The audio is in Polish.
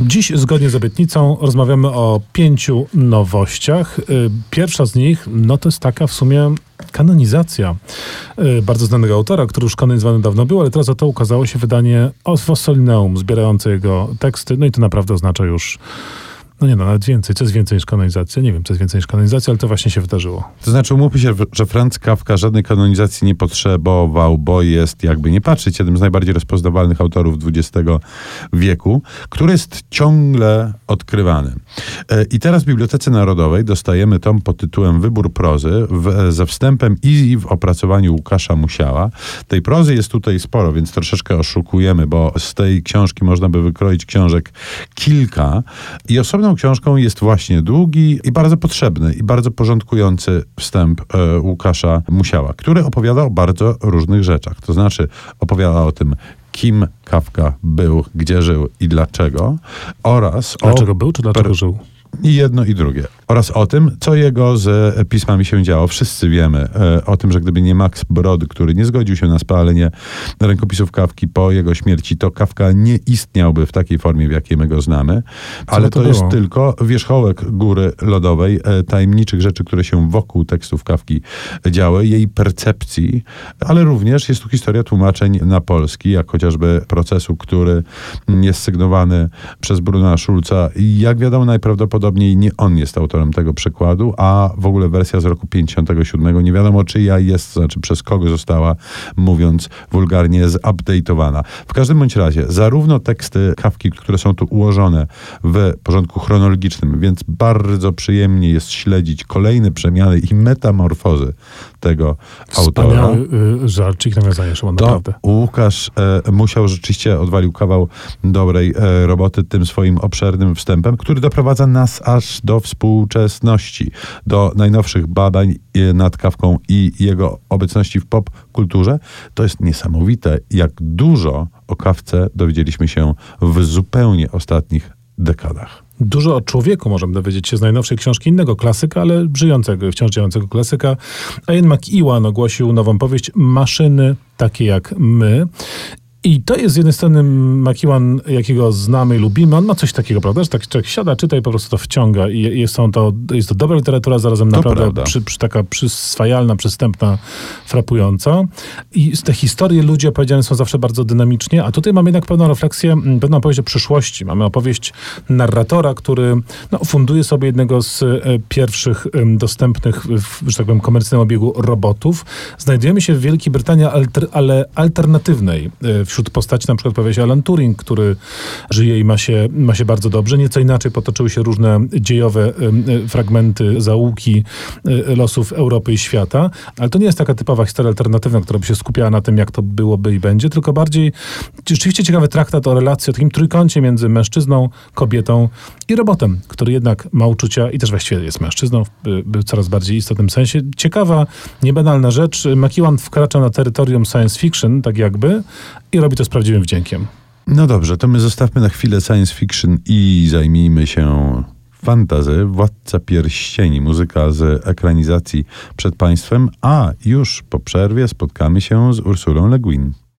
Dziś, zgodnie z obietnicą, rozmawiamy o pięciu nowościach. Y, Pierwsza z nich, no to jest taka w sumie kanonizacja y, bardzo znanego autora, który już kanonizowany dawno był, ale teraz za to ukazało się wydanie Osfosolineum, zbierające jego teksty. No i to naprawdę oznacza już no nie no, nawet więcej. Co jest więcej niż kanonizacja? Nie wiem, co jest więcej niż kanonizacja, ale to właśnie się wydarzyło. To znaczy, umówmy się, że Franz Kafka żadnej kanonizacji nie potrzebował, bo jest, jakby nie patrzeć, jednym z najbardziej rozpoznawalnych autorów XX wieku, który jest ciągle odkrywany. E, I teraz w Bibliotece Narodowej dostajemy tom pod tytułem Wybór prozy w, ze wstępem i w opracowaniu Łukasza Musiała. Tej prozy jest tutaj sporo, więc troszeczkę oszukujemy, bo z tej książki można by wykroić książek kilka. I osobną książką jest właśnie długi i bardzo potrzebny i bardzo porządkujący wstęp e, Łukasza Musiała, który opowiada o bardzo różnych rzeczach. To znaczy opowiada o tym, kim Kafka był, gdzie żył i dlaczego oraz Dlaczego o był, czy dlaczego żył? I jedno i drugie. Oraz o tym, co jego z pismami się działo. Wszyscy wiemy e, o tym, że gdyby nie Max Brod, który nie zgodził się na spalenie rękopisów Kawki po jego śmierci, to Kawka nie istniałby w takiej formie, w jakiej my go znamy. Ale to to, jest tylko wierzchołek góry lodowej, e, tajemniczych rzeczy, które się wokół tekstów Kawki działy, jej percepcji, ale również jest tu historia tłumaczeń na polski, jak chociażby procesu, który jest sygnowany przez Bruna Schulza i jak wiadomo najprawdopodobniej nie on jest autorem tego przekładu, a w ogóle wersja z roku 57 nie wiadomo czyja jest, znaczy przez kogo została, mówiąc wulgarnie, zupdate'owana. W każdym bądź razie, zarówno teksty Kawki, które są tu ułożone w porządku chronologicznym, więc bardzo przyjemnie jest śledzić kolejne przemiany i metamorfozy tego autora. Wspaniały y, żarcik, nawiązanie, Szymon, To naprawdę. Łukasz e, musiał rzeczywiście odwalił kawał dobrej e, roboty tym swoim obszernym wstępem, który doprowadza nas aż do współczesności, do najnowszych badań e, nad Kawką i jego obecności w pop kulturze. To jest niesamowite, jak dużo o Kawce dowiedzieliśmy się w zupełnie ostatnich dekadach. Dużo o człowieku możemy dowiedzieć się z najnowszej książki innego klasyka, ale żyjącego wciąż działającego klasyka. Ian McEwan ogłosił nową powieść Maszyny takie jak my. I to jest z jednej strony McEwan, jakiego znamy i lubimy. On ma coś takiego, prawda, że tak człowiek siada, czyta i po prostu to wciąga. I jest, są to, jest to dobra literatura, zarazem To naprawdę przy, przy, taka przyswajalna, przystępna, frapująca. I te historie ludzi opowiedziane są zawsze bardzo dynamicznie, a tutaj mamy jednak pewną refleksję, m, pewną opowieść o przyszłości. Mamy opowieść narratora, który no, funduje sobie jednego z e, pierwszych dostępnych, w, że tak powiem, komercyjnym obiegu robotów. Znajdujemy się w Wielkiej Brytanii, ale alternatywnej. Wśród postaci na przykład pojawia się Alan Turing, który żyje i ma się, ma się bardzo dobrze. Nieco inaczej potoczyły się różne dziejowe fragmenty, zaułki e, losów Europy i świata, ale to nie jest taka typowa historia alternatywna, która by się skupiała na tym, jak to byłoby i będzie, tylko bardziej rzeczywiście ciekawy traktat o relacji, o takim trójkącie między mężczyzną, kobietą i robotem, który jednak ma uczucia i też właściwie jest mężczyzną w, w coraz bardziej istotnym sensie. Ciekawa, niebanalna rzecz. McEwan wkracza na terytorium science fiction, tak jakby, i robi to z prawdziwym wdziękiem. No dobrze, to my zostawmy na chwilę science fiction i zajmijmy się fantazy. Władca Pierścieni, muzyka z ekranizacji przed państwem, a już po przerwie spotkamy się z Ursulą Le Guin.